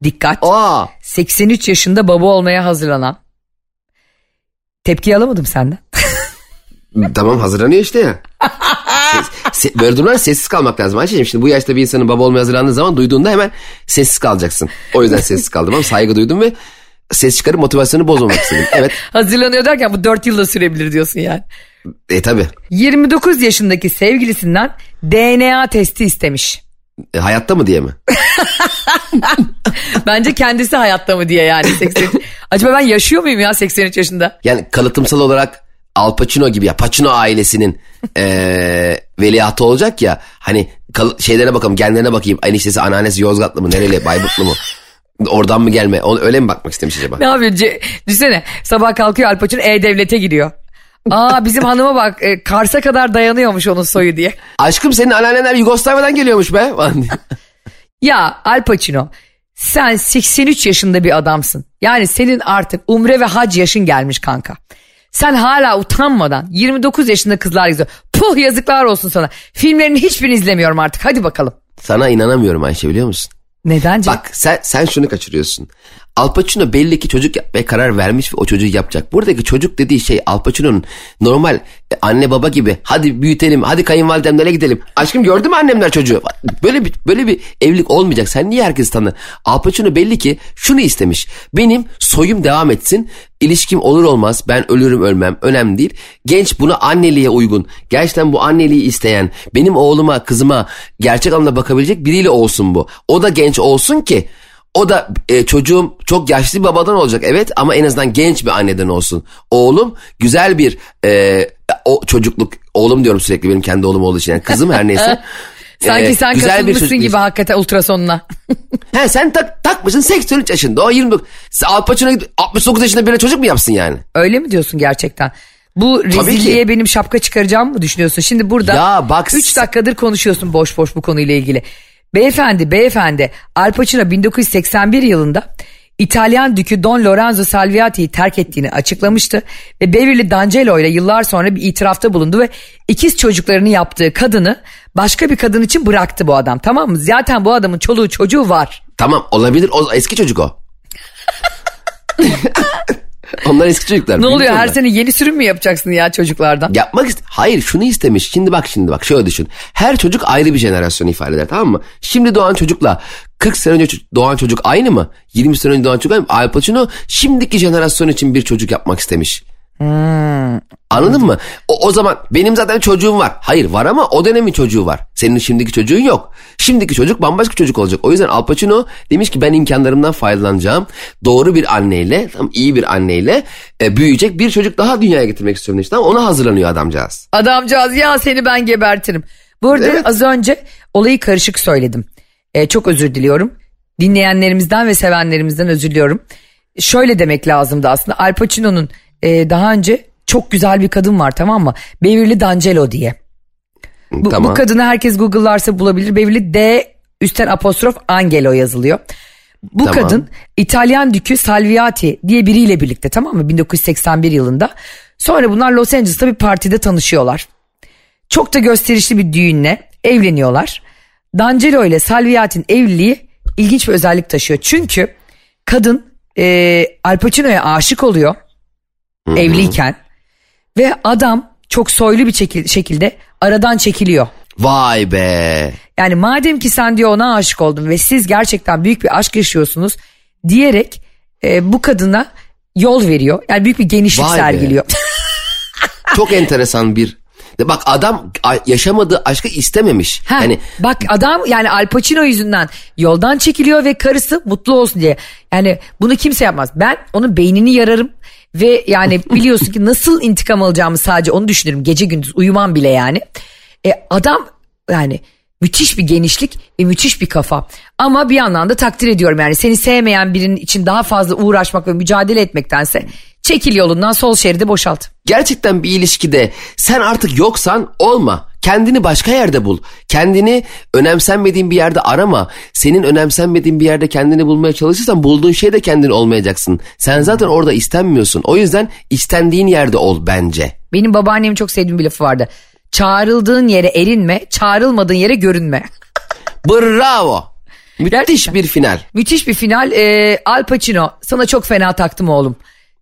dikkat
Aa
83 yaşında baba olmaya hazırlanan tepki alamadım senden.
tamam hazırlanıyor işte ya. Se- böyle durumlar sessiz kalmak lazım Ayşe'cim. Şimdi bu yaşta bir insanın baba olmaya hazırlandığı zaman duyduğunda hemen sessiz kalacaksın. O yüzden sessiz kaldım ama saygı duydum ve ses çıkarıp motivasyonu bozmamak istedim. Evet
Hazırlanıyor derken bu 4 yılda sürebilir diyorsun yani.
e tabi
29 yaşındaki sevgilisinden DNA testi istemiş.
E, hayatta mı diye mi?
Bence kendisi hayatta mı diye yani. 80... Acaba ben yaşıyor muyum ya 83 yaşında?
Yani kalıtımsal olarak Al Pacino gibi ya Pacino ailesinin e, veliahtı olacak ya hani kal- şeylere bakalım genlerine bakayım eniştesi anneannesi Yozgatlı mı nereli Bayburtlu mu oradan mı gelme onu öyle mi bakmak istemiş acaba?
Ne yapıyor? Düşünsene sabah kalkıyor Al Pacino E-Devlet'e gidiyor. Aa bizim hanıma bak e, Kars'a kadar dayanıyormuş onun soyu diye.
Aşkım senin anneanneler Yugoslavya'dan geliyormuş be.
Ya Al Pacino sen 83 yaşında bir adamsın. Yani senin artık umre ve hac yaşın gelmiş kanka. Sen hala utanmadan 29 yaşında kızlar izliyor. Puh yazıklar olsun sana. Filmlerini hiçbirini izlemiyorum artık. Hadi bakalım.
Sana inanamıyorum Ayşe biliyor musun?
Neden?
Bak sen, sen şunu kaçırıyorsun. Al Pacino belli ki çocuk yapmaya karar vermiş ve o çocuğu yapacak. Buradaki çocuk dediği şey Al Pacino'nun normal e, anne baba gibi hadi büyütelim hadi kayınvalidemlere gidelim. Aşkım gördün mü annemler çocuğu? Böyle bir böyle bir evlilik olmayacak. Sen niye herkes tanı? Al Pacino belli ki şunu istemiş. Benim soyum devam etsin. İlişkim olur olmaz ben ölürüm ölmem önemli değil. Genç buna anneliğe uygun. Gerçekten bu anneliği isteyen benim oğluma kızıma gerçek anlamda bakabilecek biriyle olsun bu. O da genç olsun ki o da e, çocuğum çok yaşlı bir babadan olacak evet ama en azından genç bir anneden olsun. Oğlum güzel bir e, o çocukluk oğlum diyorum sürekli benim kendi oğlum olduğu için yani kızım her neyse.
Sanki
E,
sen
güzel bir çocuk-
gibi hakikaten ultrasonuna.
He sen tak, takmışsın 83 yaşında o 29. Sen Al Pacino gidip 69 yaşında birine çocuk mu yapsın yani?
Öyle mi diyorsun gerçekten? Bu rezilliğe benim şapka çıkaracağımı mı düşünüyorsun? Şimdi burada
Ya bak
3 dakikadır konuşuyorsun boş boş bu konuyla ilgili. Beyefendi, beyefendi Al Pacino 1981 yılında İtalyan dükü Don Lorenzo Salviati'yi terk ettiğini açıklamıştı ve Beverly D'Angelo ile yıllar sonra bir itirafta bulundu ve ikiz çocuklarını yaptığı kadını başka bir kadın için bıraktı bu adam tamam mı? Zaten bu adamın çoluğu çocuğu var.
Tamam olabilir o eski çocuk o. Onlar eski çocuklar.
Ne oluyor her sene yeni sürüm mü yapacaksın ya çocuklardan?
Yapmak ist Hayır şunu istemiş. Şimdi bak şimdi bak şöyle düşün. Her çocuk ayrı bir jenerasyon ifade eder tamam mı? Şimdi doğan çocukla 40 sene önce doğan çocuk aynı mı? 20 sene önce doğan çocuk aynı mı? Al Pacino şimdiki jenerasyon için bir çocuk yapmak istemiş. Anladın mı? O, o zaman benim zaten çocuğum var. Hayır var ama o dönemin çocuğu var. Senin şimdiki çocuğun yok. Şimdiki çocuk bambaşka çocuk olacak. O yüzden Al Pacino demiş ki ben imkanlarımdan faydalanacağım. Doğru bir anneyle, tam iyi bir anneyle e, büyüyecek bir çocuk daha dünyaya getirmek istiyorum demiş. Tamam ona hazırlanıyor adamcağız.
Adamcağız ya seni ben gebertirim. Bu arada
Evet.
az önce olayı karışık söyledim. Ee, çok özür diliyorum. Dinleyenlerimizden ve sevenlerimizden özür diliyorum. Şöyle demek lazımdı aslında. Al Pacino'nun e, daha önce çok güzel bir kadın var tamam mı? Beverly D'Angelo diye. Bu,
tamam.
bu kadını herkes Google'larsa bulabilir. Beverly D Üstten apostrof Angelo yazılıyor. Bu
Tamam.
kadın İtalyan dükü Salviati diye biriyle birlikte tamam mı 1981 yılında. Sonra bunlar Los Angeles'ta bir partide tanışıyorlar. Çok da gösterişli bir düğünle evleniyorlar. D'Angelo ile Salviati'nin evliliği ilginç bir özellik taşıyor. Çünkü kadın e, Al Pacino'ya aşık oluyor evliyken ve adam çok soylu bir çekil- şekilde aradan çekiliyor.
Vay be.
Yani madem ki sen diyor ona aşık oldun ve siz gerçekten büyük bir aşk yaşıyorsunuz diyerek e, bu kadına yol veriyor. Yani büyük bir genişlik
Vay be.
sergiliyor.
Çok enteresan bir. Bak adam yaşamadığı aşkı istememiş.
Ha,
Yani
bak adam yani Al Pacino yüzünden yoldan çekiliyor ve karısı mutlu olsun diye. Yani bunu kimse yapmaz. Ben onun beynini yararım ve yani biliyorsun ki nasıl intikam alacağımı sadece onu düşünürüm. Gece gündüz uyumam bile yani. E, adam yani müthiş bir genişlik ve müthiş bir kafa. Ama bir yandan da takdir ediyorum yani seni sevmeyen birinin için daha fazla uğraşmak ve mücadele etmektense çekil yolundan sol şeridi boşalt.
gerçekten bir ilişkide sen artık yoksan olma. Kendini başka yerde bul. Kendini önemsenmediğin bir yerde arama. Senin önemsenmediğin bir yerde kendini bulmaya çalışırsan bulduğun şey de kendin olmayacaksın. Sen zaten orada istenmiyorsun. O yüzden istendiğin yerde ol bence.
Benim babaannemin çok sevdiğim bir lafı vardı. Çağrıldığın yere erinme, çağrılmadığın yere görünme.
Bravo. Müthiş
Gerçekten.
bir final.
Müthiş bir final. Ee, Al Pacino sana çok fena taktım oğlum.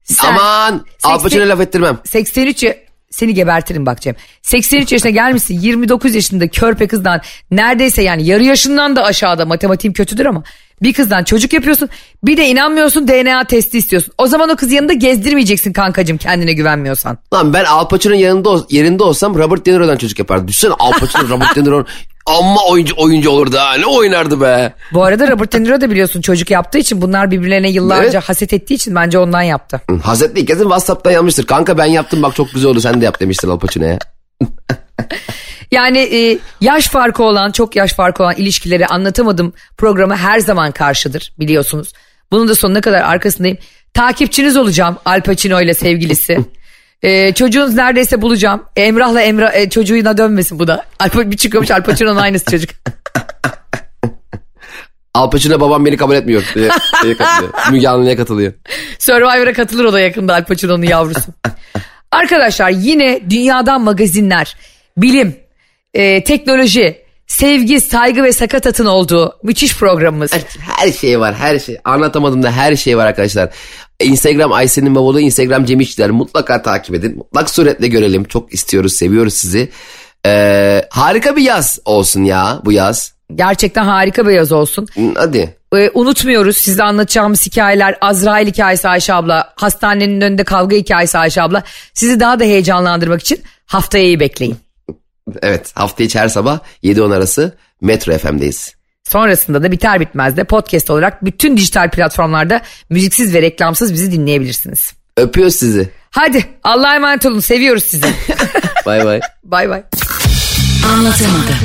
Sen
Aman Al Pacino'ya
80
laf ettirmem.
83 ya- seni gebertirim bak Cem. 83 yaşına gelmişsin 29 yaşında körpe kızdan neredeyse yani yarı yaşından da aşağıda matematiğim kötüdür ama bir kızdan çocuk yapıyorsun bir de inanmıyorsun DNA testi istiyorsun. O zaman o kız yanında gezdirmeyeceksin kankacım kendine güvenmiyorsan.
Lan ben Al Pacino'nun yanında yerinde olsam Robert De Niro'dan çocuk yapardım. Düşünsene Al Pacino Robert De Niro amma oyuncu oyuncu olurdu ha. Ne oynardı be.
Bu arada Robert De Niro da biliyorsun çocuk yaptığı için bunlar birbirlerine yıllarca
Evet.
haset ettiği için bence ondan yaptı.
Hı, Hazretli kesin Whatsapp'tan yazmıştır. Kanka ben yaptım bak çok güzel oldu sen de yap demiştir Al Pacino'ya.
Yani e, yaş farkı olan çok yaş farkı olan ilişkileri anlatamadım programı her zaman karşıdır biliyorsunuz. Bunun da sonuna kadar arkasındayım. Takipçiniz olacağım Al Pacino ile sevgilisi. E, çocuğunuz neredeyse bulacağım. Emrah'la Emrah e, çocuğuna dönmesin bu da. Al, Pa- bir çıkıyormuş Al Pacino'nun aynısı çocuk.
Al Pacino babam beni kabul etmiyor. şeye katılıyor. Müge Anlı'ya katılıyor.
Survivor'a katılır o da yakında Al Pacino'nun yavrusu. Arkadaşlar yine dünyadan magazinler, bilim, e, teknoloji, sevgi, saygı ve sakatatın olduğu müthiş programımız.
Her, her şey var her şey. Anlatamadım da her şey var arkadaşlar. Instagram Aysen'in babalığı Instagram Cem İşçiler. Mutlaka takip edin. Mutlak suretle görelim. Çok istiyoruz seviyoruz sizi. Ee, harika bir yaz olsun ya bu yaz.
Gerçekten harika bir yaz olsun.
Hadi.
Ee, unutmuyoruz size anlatacağımız hikayeler Azrail hikayesi Ayşe abla, hastanenin önünde kavga hikayesi Ayşe abla. Sizi daha da heyecanlandırmak için haftaya iyi bekleyin.
Evet hafta içi her sabah 7-10 arası Metro FM'deyiz.
Sonrasında da biter bitmez de podcast olarak bütün dijital platformlarda müziksiz ve reklamsız bizi dinleyebilirsiniz.
Öpüyoruz sizi.
Hadi Allah'a emanet olun seviyoruz sizi.
Bay bay.
bay bay.
Anlatamadım.